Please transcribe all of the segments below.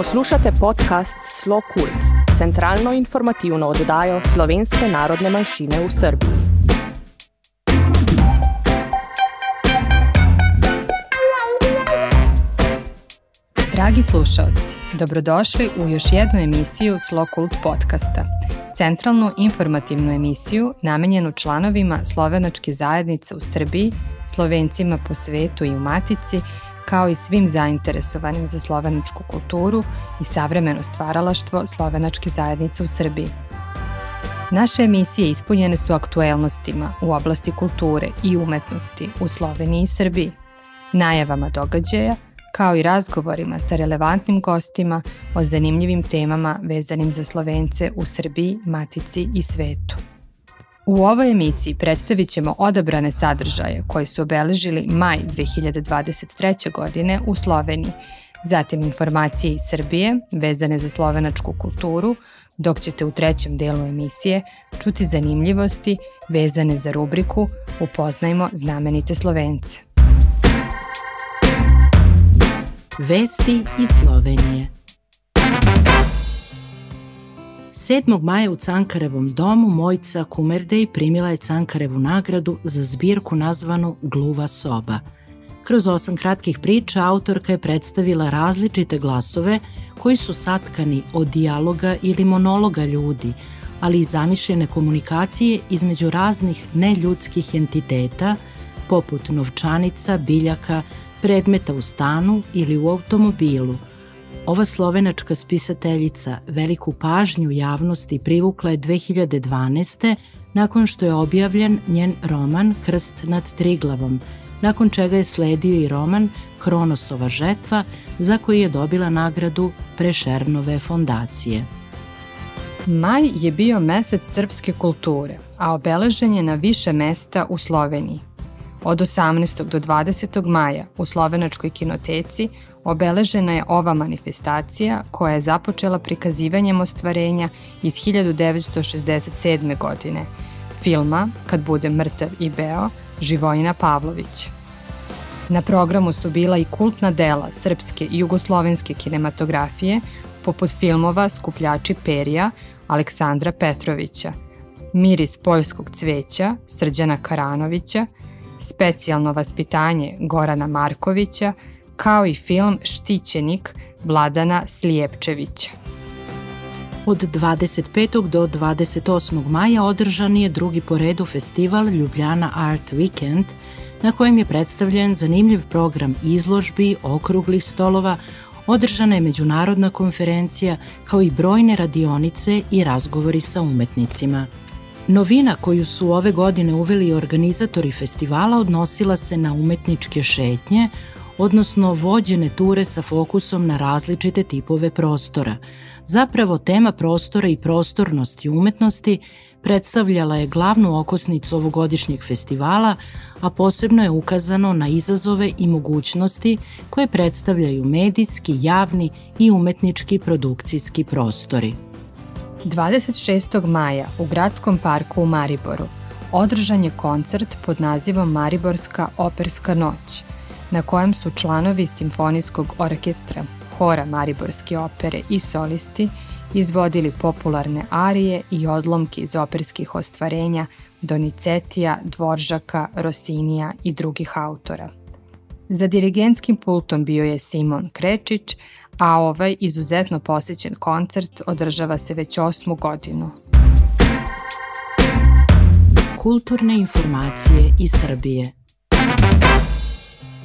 Poslušate podcast Slo Kult, centralno informativno oddajo slovenske narodne manjšine v Srbiji. Dragi slušalci, dobrodošli u još jednu emisiju Slo Kult podcasta, centralnu informativnu emisiju namenjenu članovima slovenačke zajednice u Srbiji, slovencima po svetu i u Matici, kao i svim zainteresovanim za slovenačku kulturu i savremeno stvaralaštvo slovenačke zajednice u Srbiji. Naše emisije ispunjene su aktuelnostima u oblasti kulture i umetnosti u Sloveniji i Srbiji, najavama događaja, kao i razgovorima sa relevantnim gostima o zanimljivim temama vezanim za Slovence u Srbiji, Matici i svetu. U ovoj emisiji predstavit ćemo odabrane sadržaje koji su obeležili maj 2023. godine u Sloveniji, zatim informacije iz Srbije vezane za slovenačku kulturu, dok ćete u trećem delu emisije čuti zanimljivosti vezane za rubriku Upoznajmo znamenite Slovence. Vesti iz Slovenije – 7. maja u Cankarevom domu Mojca Kumerdej primila je Cankarevu nagradu za zbirku nazvanu Gluva soba. Kroz osam kratkih priča autorka je predstavila različite glasove koji su satkani od dijaloga ili monologa ljudi, ali i zamišljene komunikacije između raznih neljudskih entiteta, poput novčanica, biljaka, predmeta u stanu ili u automobilu – Ova slovenačka spisateljica veliku pažnju javnosti privukla je 2012. nakon što je objavljen njen roman Krst nad Triglavom, nakon čega je sledio i roman Kronosova žetva za koji je dobila nagradu Prešernove fondacije. Maj je bio mesec srpske kulture, a obeležen je na više mesta u Sloveniji. Od 18. do 20. maja u Slovenačkoj kinoteci obeležena je ova manifestacija koja je započela prikazivanjem ostvarenja iz 1967. godine, filma Kad bude mrtav i beo, Živojina Pavlovića. Na programu su bila i kultna dela srpske i jugoslovenske kinematografije, poput filmova Skupljači perija Aleksandra Petrovića, Miris poljskog cveća Srđana Karanovića, Specijalno vaspitanje Gorana Markovića, kao i film Štićenik Vladana Slijepčevića. Od 25. do 28. maja održan je drugi po redu festival Ljubljana Art Weekend, na kojem je predstavljen zanimljiv program izložbi, okruglih stolova, održana je međunarodna konferencija kao i brojne radionice i razgovori sa umetnicima. Novina koju su ove godine uveli organizatori festivala odnosila se na umetničke šetnje, odnosno vođene ture sa fokusom na različite tipove prostora. Zapravo tema prostora i prostornosti umetnosti predstavljala je glavnu okosnicu ovogodišnjeg festivala, a posebno je ukazano na izazove i mogućnosti koje predstavljaju medijski, javni i umetnički produkcijski prostori. 26. maja u Gradskom parku u Mariboru održan je koncert pod nazivom Mariborska operska noć – na kojem su članovi Simfonijskog orkestra, hora Mariborske opere i solisti izvodili popularne arije i odlomke iz operskih ostvarenja Donicetija, Dvoržaka, Rosinija i drugih autora. Za dirigentskim pultom bio je Simon Krečić, a ovaj izuzetno posjećen koncert održava se već osmu godinu. Kulturne informacije iz Srbije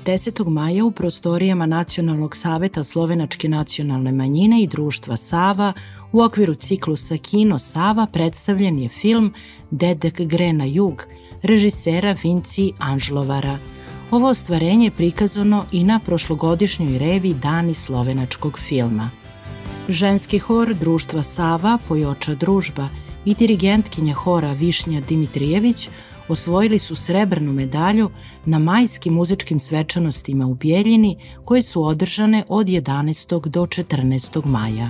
10. maja u prostorijama Nacionalnog saveta Slovenačke nacionalne manjine i društva Sava u okviru ciklusa Kino Sava predstavljen je film Dedek gre na jug režisera Vinci Anžlovara. Ovo ostvarenje je prikazano i na prošlogodišnjoj revi Dani slovenačkog filma. Ženski hor društva Sava, Pojoča družba i dirigentkinja hora Višnja Dimitrijević – osvojili su srebrnu medalju na majskim muzičkim svečanostima u Bijeljini koje su održane od 11. do 14. maja.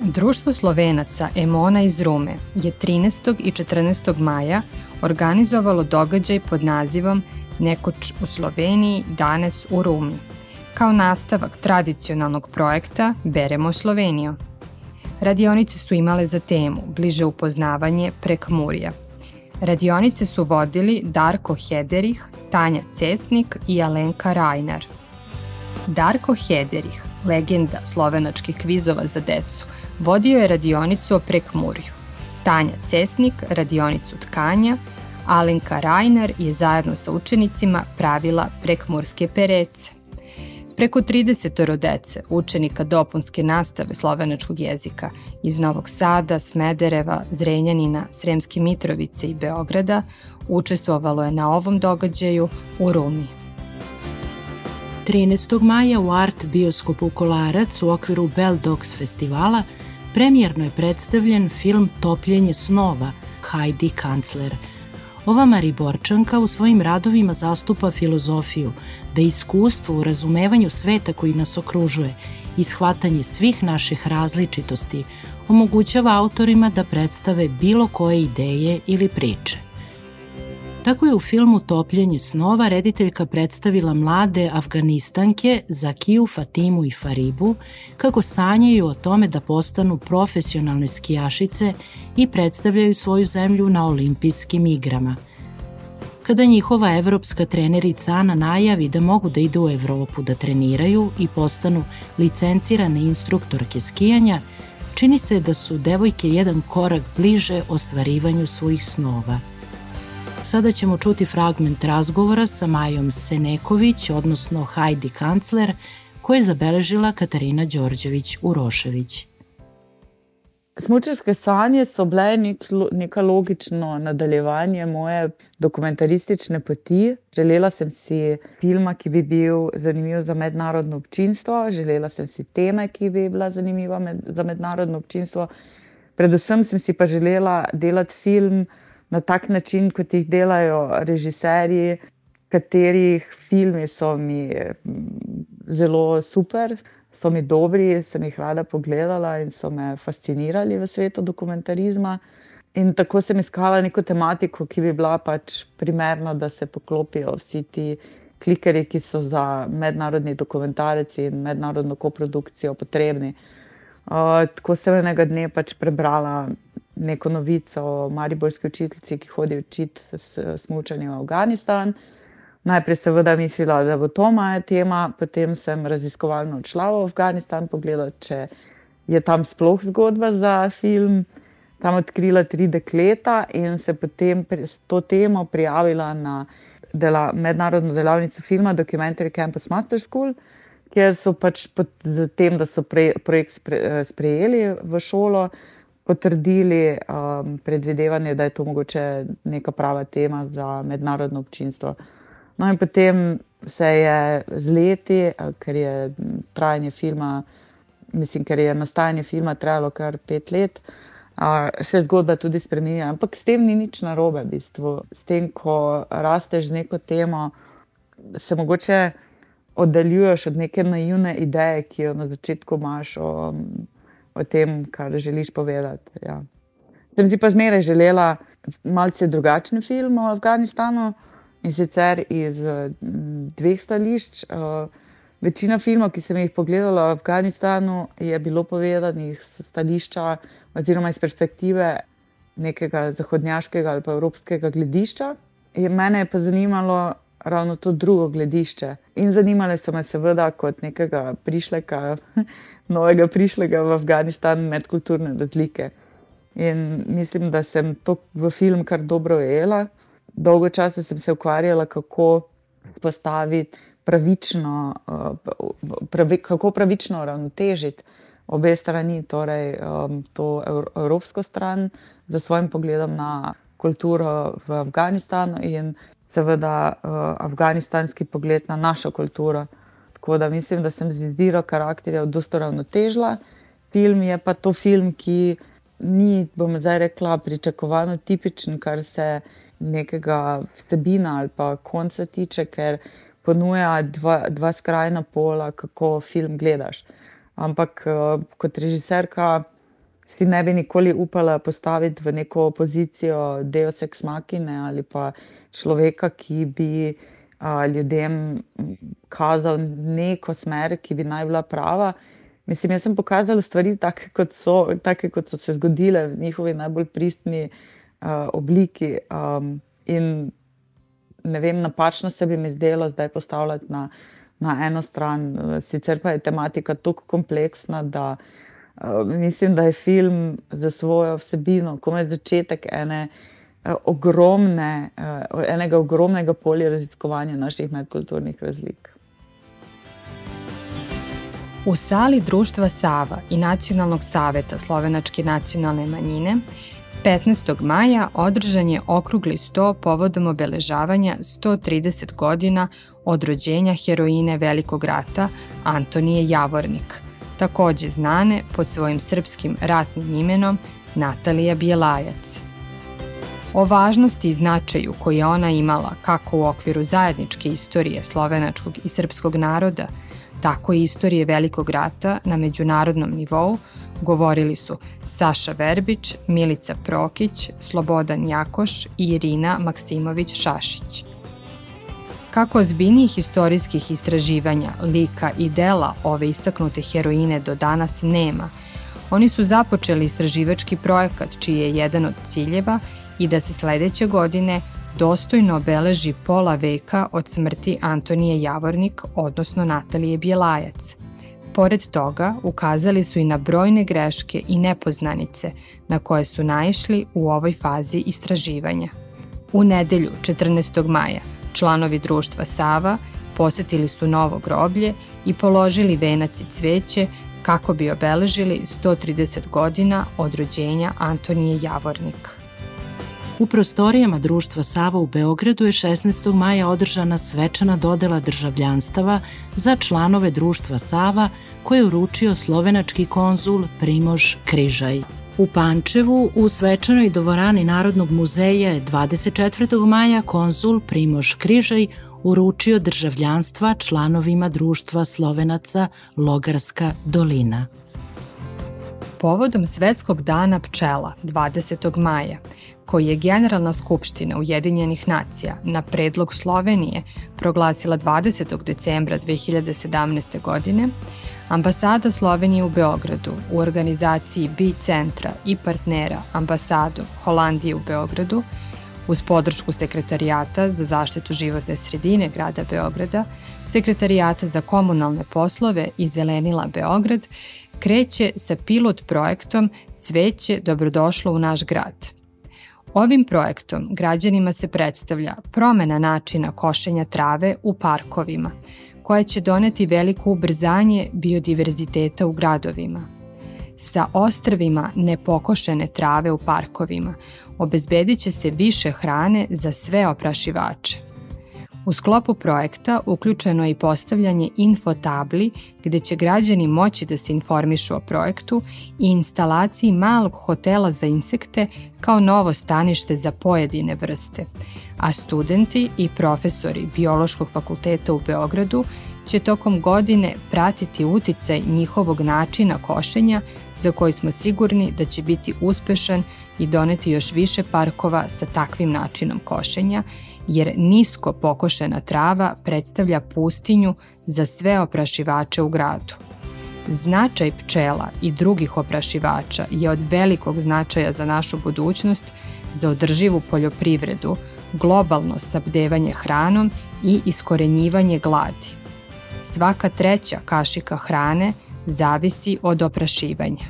Društvo Slovenaca Emona iz Rume je 13. i 14. maja organizovalo događaj pod nazivom Nekoć u Sloveniji, danes u Rumi. kao nastavak tradicionalnog projekta Beremo Sloveniju. Radionice su imale za temu bliže upoznavanje prek Murija. Radionice su vodili Darko Hederih, Tanja Cesnik i Alenka Rajnar. Darko Hederih, legenda slovenačkih kvizova za decu, vodio je radionicu o prekmurju. Tanja Cesnik radionicu tkanja, Alenka Rajnar je zajedno sa učenicima pravila prekmurske perece. Preko 30 dece, učenika dopunske nastave slovenačkog jezika iz Novog Sada, Smedereva, Zrenjanina, Sremske Mitrovice i Beograda učestvovalo je na ovom događaju u Rumi. 13. maja u Art bioskopu Kolarac u okviru Bell Dogs festivala premijerno je predstavljen film Topljenje snova Heidi Kancler – Ova Mariborčanka u svojim radovima zastupa filozofiju da iskustvo u razumevanju sveta koji nas okružuje i shvatanje svih naših različitosti omogućava autorima da predstave bilo koje ideje ili priče. Tako je u filmu Topljenje snova rediteljka predstavila mlade Afganistanke Zakiju, Fatimu i Faribu kako sanjaju o tome da postanu profesionalne skijašice i predstavljaju svoju zemlju na olimpijskim igrama. Kada njihova evropska trenerica Ana najavi da mogu da idu u Evropu da treniraju i postanu licencirane instruktorke skijanja, čini se da su devojke jedan korak bliže ostvarivanju svojih snova – Sada ćemo čuti fragment razgovora sa Majom Seneković, odnosno Heidi Kancler, koje je zabeležila Katarina Đorđević-Urošević. Smučarske sanje so bile nek, neka logično nadaljevanje moje dokumentaristične poti. Želela sem si filma, ki bi bil zanimiv za mednarodno občinstvo, želela sem si teme, ki bi bila zanimiva med, za mednarodno občinstvo. Predvsem sem si pa želela delati film, na tak način, kot jih delajo režiserji, katerih filmi so mi mm, zelo super, so mi dobri, sem jih rada pogledala in so me fascinirali v svetu dokumentarizma. In tako sem iskala neko tematiko, ki bi bila pač primerna, da se poklopijo vsi ti klikeri, ki so za mednarodni dokumentarec in mednarodno koprodukcijo potrebni. Uh, tako sem enega dne pač prebrala neko novico o mariborski učiteljici, ki hodi učiti smučanje v Afganistan. Najprej seveda mislila, da bo to moja tema, potem sem raziskovalno odšla v Afganistan, pogledala, če je tam sploh zgodba za film. Tam odkrila tri dekleta in se potem s to temo prijavila na dela, mednarodno delavnico filma Documentary Campus Master School, kjer so pač pod tem, da so pre, projekt spre, sprejeli v šolo, potrdili um, predvidevanje, da je to mogoče neka prava tema za mednarodno občinstvo. No, in potem se je z leti, ker je trajanje filma, mislim, ker je nastajanje filma trajalo kar pet let, uh, se zgodba tudi spremenila. Ampak s tem ni nič narobe, v bistvu. S tem, ko rasteš z neko temo, se mogoče oddaljuješ od neke naivne ideje, ki jo na začetku imaš. O, o tem, kar želiš povedati. Ja. Sem si pa zmeraj želela malce drugačen film o Afganistanu in sicer iz dveh stališč. Večina filmov, ki sem jih pogledala v Afganistanu, je bilo povedanih iz stališča oziroma iz perspektive nekega zahodnjaškega ali pa evropskega gledišča. Mene je pa zanimalo ravno to drugo gledišče. In zanimale so me seveda kot nekega prišleka novega prišlega v Afganistan, medkulturne razlike. In mislim, da sem to v film kar dobro ujela. Dolgo časa sem se ukvarjala, kako spostaviti pravično, eh, pravi, kako pravično uravnotežiti obe strani, torej um, to evropsko stran, za svojim pogledom na kulturo v Afganistanu in seveda uh, afganistanski pogled na našo kulturo. Tako da mislim, da sem z izbiro karakterjev dosta ravnotežila. Film je pa to film, ki ni, bom zdaj rekla, pričakovano tipičen, kar se nekega vsebina ali pa konca tiče, ker ponuja dva, dva skrajna pola, kako film gledaš. Ampak eh, kot režiserka si ne bi nikoli upala postaviti v neko pozicijo Deus ex machina ali pa človeka, ki bi ljudem kazal neko smer, ki bi naj bila prava. Mislim, jaz sem pokazala stvari take, kot so, take, kot so se zgodile v njihovi najbolj pristni uh, obliki. Um, in ne vem, napačno se bi mi zdelo zdaj postavljati na, na eno stran. Sicer pa je tematika tako kompleksna, da uh, mislim, da je film za svojo vsebino, ko je začetek ene. Ogromne, enega ogromnega polja raziskovanja naših medkulturnih razlik. U sali Društva Sava i Nacionalnog saveta Slovenačke nacionalne manjine 15. maja održan je okrugli sto povodom obeležavanja 130 godina od rođenja heroine Velikog rata Antonije Javornik, takođe znane pod svojim srpskim ratnim imenom Natalija Bijelajac. O važnosti i značaju koje je ona imala kako u okviru zajedničke istorije slovenačkog i srpskog naroda – tako i istorije Velikog rata na međunarodnom nivou govorili su Saša Verbić, Milica Prokić, Slobodan Jakoš i Irina Maksimović-Šašić. Kako ozbiljnijih istorijskih istraživanja, lika i dela ove istaknute heroine do danas nema, oni su započeli istraživački projekat čiji je jedan od ciljeva i da se sledeće godine dostojno obeleži pola veka od smrti Antonije Javornik, odnosno Natalije Bjelajac. Pored toga, ukazali su i na brojne greške i nepoznanice na koje su naišli u ovoj fazi istraživanja. U nedelju 14. maja članovi društva Sava posetili su novo groblje i položili venac i cveće kako bi obeležili 130 godina od rođenja Antonije Javornik. U prostorijama društva Sava u Beogradu je 16. maja održana svečana dodela državljanstava za članove društva Sava koje je uručio slovenački konzul Primož Križaj. U Pančevu, u svečanoj dvorani Narodnog muzeja je 24. maja konzul Primož Križaj uručio državljanstva članovima društva Slovenaca Logarska dolina. Povodom Svetskog dana pčela 20. maja koji je Generalna skupština Ujedinjenih nacija na predlog Slovenije proglasila 20. decembra 2017. godine, ambasada Slovenije u Beogradu u organizaciji B centra i partnera ambasadu Holandije u Beogradu uz podršku Sekretarijata za zaštitu životne sredine grada Beograda, Sekretarijata za komunalne poslove i Zelenila Beograd, kreće sa pilot projektom Cveće dobrodošlo u naš grad – Ovim projektom građanima se predstavlja promena načina košenja trave u parkovima, koja će doneti veliko ubrzanje biodiverziteta u gradovima. Sa ostrvima nepokošene trave u parkovima obezbedit će se više hrane za sve oprašivače. U sklopu projekta uključeno je i postavljanje infotabli gde će građani moći da se informišu o projektu i instalaciji malog hotela za insekte kao novo stanište za pojedine vrste, a studenti i profesori Biološkog fakulteta u Beogradu će tokom godine pratiti uticaj njihovog načina košenja za koji smo sigurni da će biti uspešan i doneti još više parkova sa takvim načinom košenja jer nisko pokošena trava predstavlja pustinju za sve oprašivače u gradu. Značaj pčela i drugih oprašivača je od velikog značaja za našu budućnost, za održivu poljoprivredu, globalno snabdevanje hranom i iskorenjivanje gladi. Svaka treća kašika hrane zavisi od oprašivanja.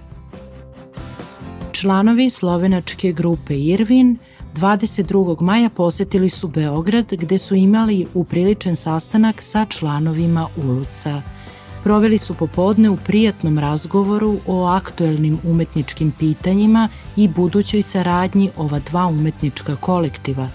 Članovi slovenačke grupe Irvin – 22. maja posetili su Beograd gde su imali upriličen sastanak sa članovima Uluca. Proveli su popodne u prijatnom razgovoru o aktuelnim umetničkim pitanjima i budućoj saradnji ova dva umetnička kolektiva,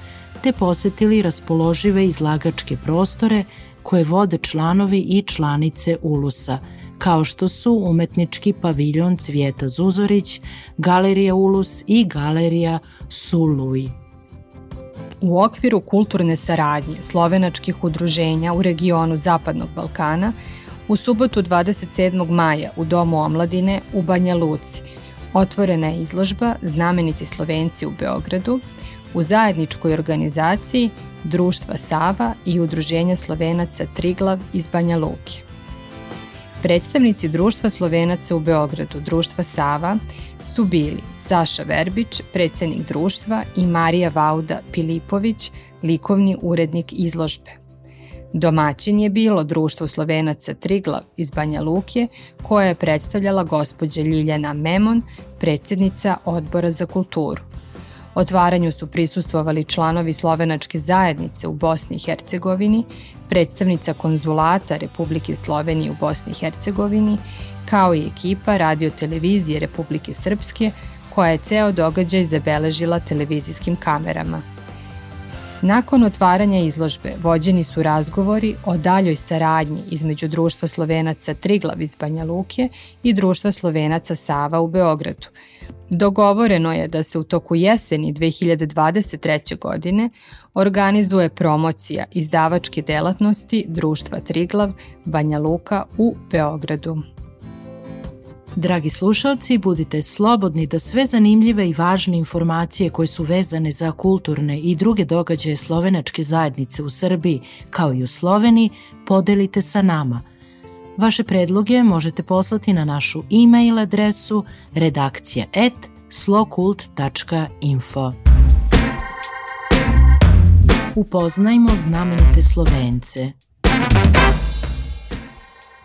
te posetili raspoložive izlagačke prostore koje vode članovi i članice Ulusa – kao što su umetnički paviljon Cvijeta Zuzorić, Galerija Ulus i Galerija Suluj. U okviru kulturne saradnje slovenačkih udruženja u regionu Zapadnog Balkana, u subotu 27. maja u Domu omladine u Banja Luci otvorena je izložba Znameniti Slovenci u Beogradu, u zajedničkoj organizaciji Društva Sava i Udruženja Slovenaca Triglav iz Banja Luke. Predstavnici Društva Slovenaca u Beogradu, Društva Sava, su bili Saša Verbić, predsednik društva i Marija Vauda Pilipović, likovni urednik izložbe. Domaćin je bilo društvo Slovenaca Triglav iz Banja Luke, koje je predstavljala gospođa Ljiljana Memon, predsednica odbora za kulturu. Otvaranju su prisustvovali članovi slovenačke zajednice u Bosni i Hercegovini, predstavnica konzulata Republike Slovenije u Bosni i Hercegovini, kao i ekipa radio-televizije Republike Srpske, koja je ceo događaj zabeležila televizijskim kamerama. Nakon otvaranja izložbe vođeni su razgovori o daljoj saradnji između Društva Slovenaca Triglav iz Banja Luke i Društva Slovenaca Sava u Beogradu. Dogovoreno je da se u toku jeseni 2023. godine organizuje promocija izdavačke delatnosti Društva Triglav Banja Luka u Beogradu. Dragi slušalci, budite slobodni da sve zanimljive i važne informacije koje su vezane za kulturne i druge događaje slovenačke zajednice u Srbiji, kao i u Sloveniji, podelite sa nama. Vaše predloge možete poslati na našu e-mail adresu redakcija slokult.info. Upoznajmo znamenite Slovence.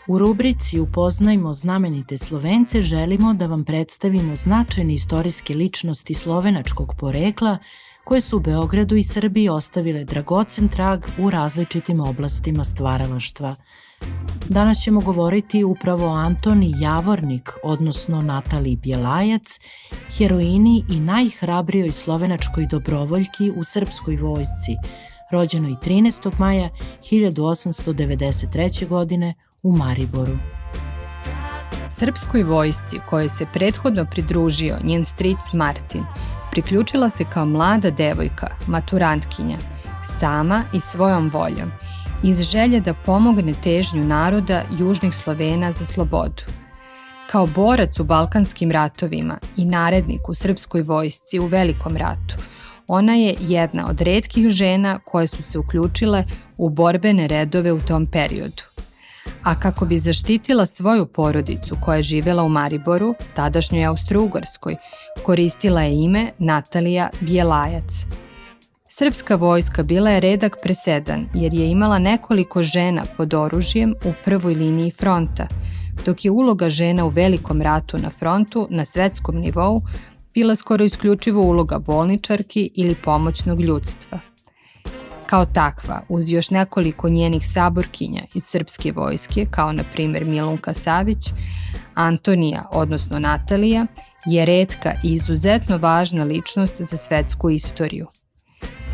U rubrici Upoznajmo znamenite Slovence želimo da vam predstavimo značajne istorijske ličnosti slovenačkog porekla koje su u Beogradu i Srbiji ostavile dragocen trag u različitim oblastima stvaralaštva. Danas ćemo govoriti upravo o Antoni Javornik, odnosno Natali Bjelajac, heroini i najhrabrijoj slovenačkoj dobrovoljki u srpskoj vojsci, rođenoj 13. maja 1893. godine u Mariboru. Srpskoj vojsci kojoj se prethodno pridružio njen stric Martin, priključila se kao mlada devojka, maturantkinja, sama i svojom voljom, iz želje da pomogne težnju naroda južnih Slovena za slobodu. Kao borac u Balkanskim ratovima i narednik u srpskoj vojsci u Velikom ratu, ona je jedna od redkih žena koje su se uključile u borbene redove u tom periodu a kako bi zaštitila svoju porodicu koja je živela u Mariboru, tadašnjoj Austro-Ugarskoj, koristila je ime Natalija Bjelajac. Srpska vojska bila je redak presedan jer je imala nekoliko žena pod oružjem u prvoj liniji fronta, dok je uloga žena u velikom ratu na frontu na svetskom nivou bila skoro isključivo uloga bolničarki ili pomoćnog ljudstva – Kao takva, uz još nekoliko njenih saborkinja iz srpske vojske, kao na primer Milunka Savić, Antonija, odnosno Natalija, je redka i izuzetno važna ličnost za svetsku istoriju.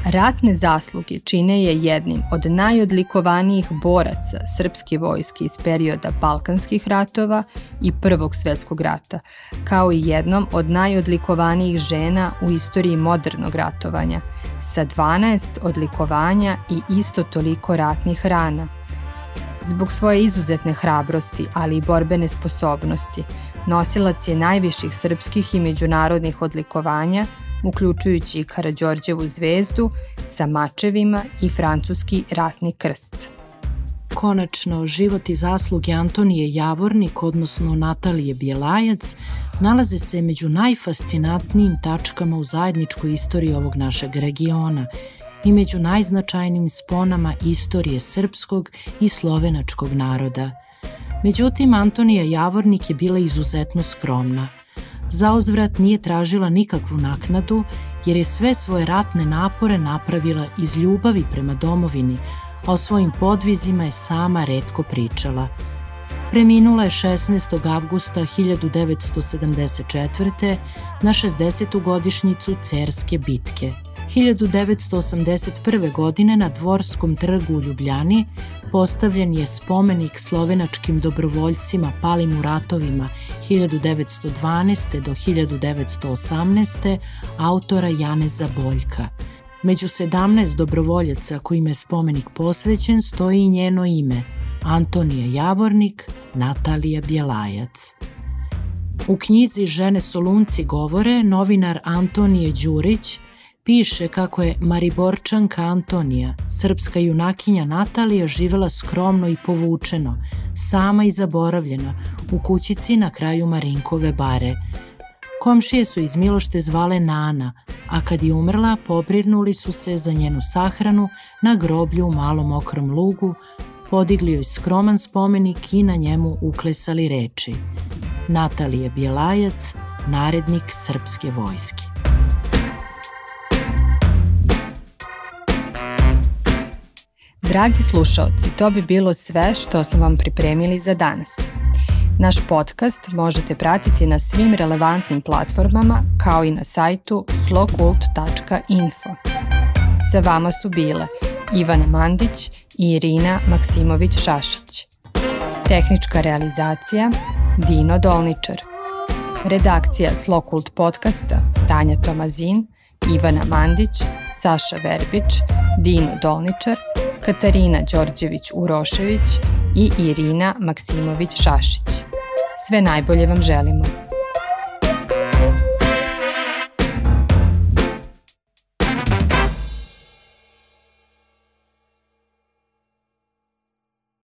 Ratne zasluge čine je jednim od najodlikovanijih boraca srpske vojske iz perioda Balkanskih ratova i Prvog svetskog rata, kao i jednom od najodlikovanijih žena u istoriji modernog ratovanja – sa 12 odlikovanja i isto toliko ratnih rana. Zbog svoje izuzetne hrabrosti, ali i borbene sposobnosti, nosilac je najviših srpskih i međunarodnih odlikovanja, uključujući i Karadžorđevu zvezdu sa mačevima i francuski ratni krst. Konačno, život i zasluge Antonije Javornik, odnosno Natalije Bjelajac, nalaze se među najfascinantnijim tačkama u zajedničkoj istoriji ovog našeg regiona i među najznačajnijim sponama istorije srpskog i slovenačkog naroda. Međutim, Antonija Javornik je bila izuzetno skromna. Zauzvrat nije tražila nikakvu naknadu, jer je sve svoje ratne napore napravila iz ljubavi prema domovini, a o svojim podvizima je sama redko pričala. Preminula je 16. avgusta 1974. na 60. godišnjicu Cerske bitke. 1981. godine na Dvorskom trgu u Ljubljani postavljen je spomenik slovenačkim dobrovoljcima palim u ratovima 1912. do 1918. autora Janeza Boljka – Među 17 dobrovoljaca kojima je spomenik posvećen stoji i njeno ime, Antonija Javornik, Natalija Bjelajac. U knjizi Žene Solunci govore novinar Antonije Đurić piše kako je Mariborčanka Antonija, srpska junakinja Natalija, živela skromno i povučeno, sama i zaboravljena, u kućici na kraju Marinkove bare. Komšije su iz Milošte zvale Nana, a kad je umrla, pobrinuli su se za njenu sahranu na groblju u malom okrom lugu, podigli joj skroman spomenik i na njemu uklesali reči Natalije Bjelajac, narednik srpske vojske. Dragi slušaoci, to bi bilo sve što smo vam pripremili za danas. Naš podcast možete pratiti na svim relevantnim platformama kao i na sajtu slokult.info. Sa vama su bile Ivana Mandić i Irina Maksimović-Šašić. Tehnička realizacija Dino Dolničar. Redakcija Slokult podcasta Tanja Tomazin, Ivana Mandić, Saša Verbić, Dino Dolničar, Katarina Đorđević-Urošević i Irina Maksimović-Šašić. Sve najbolje vam želimo.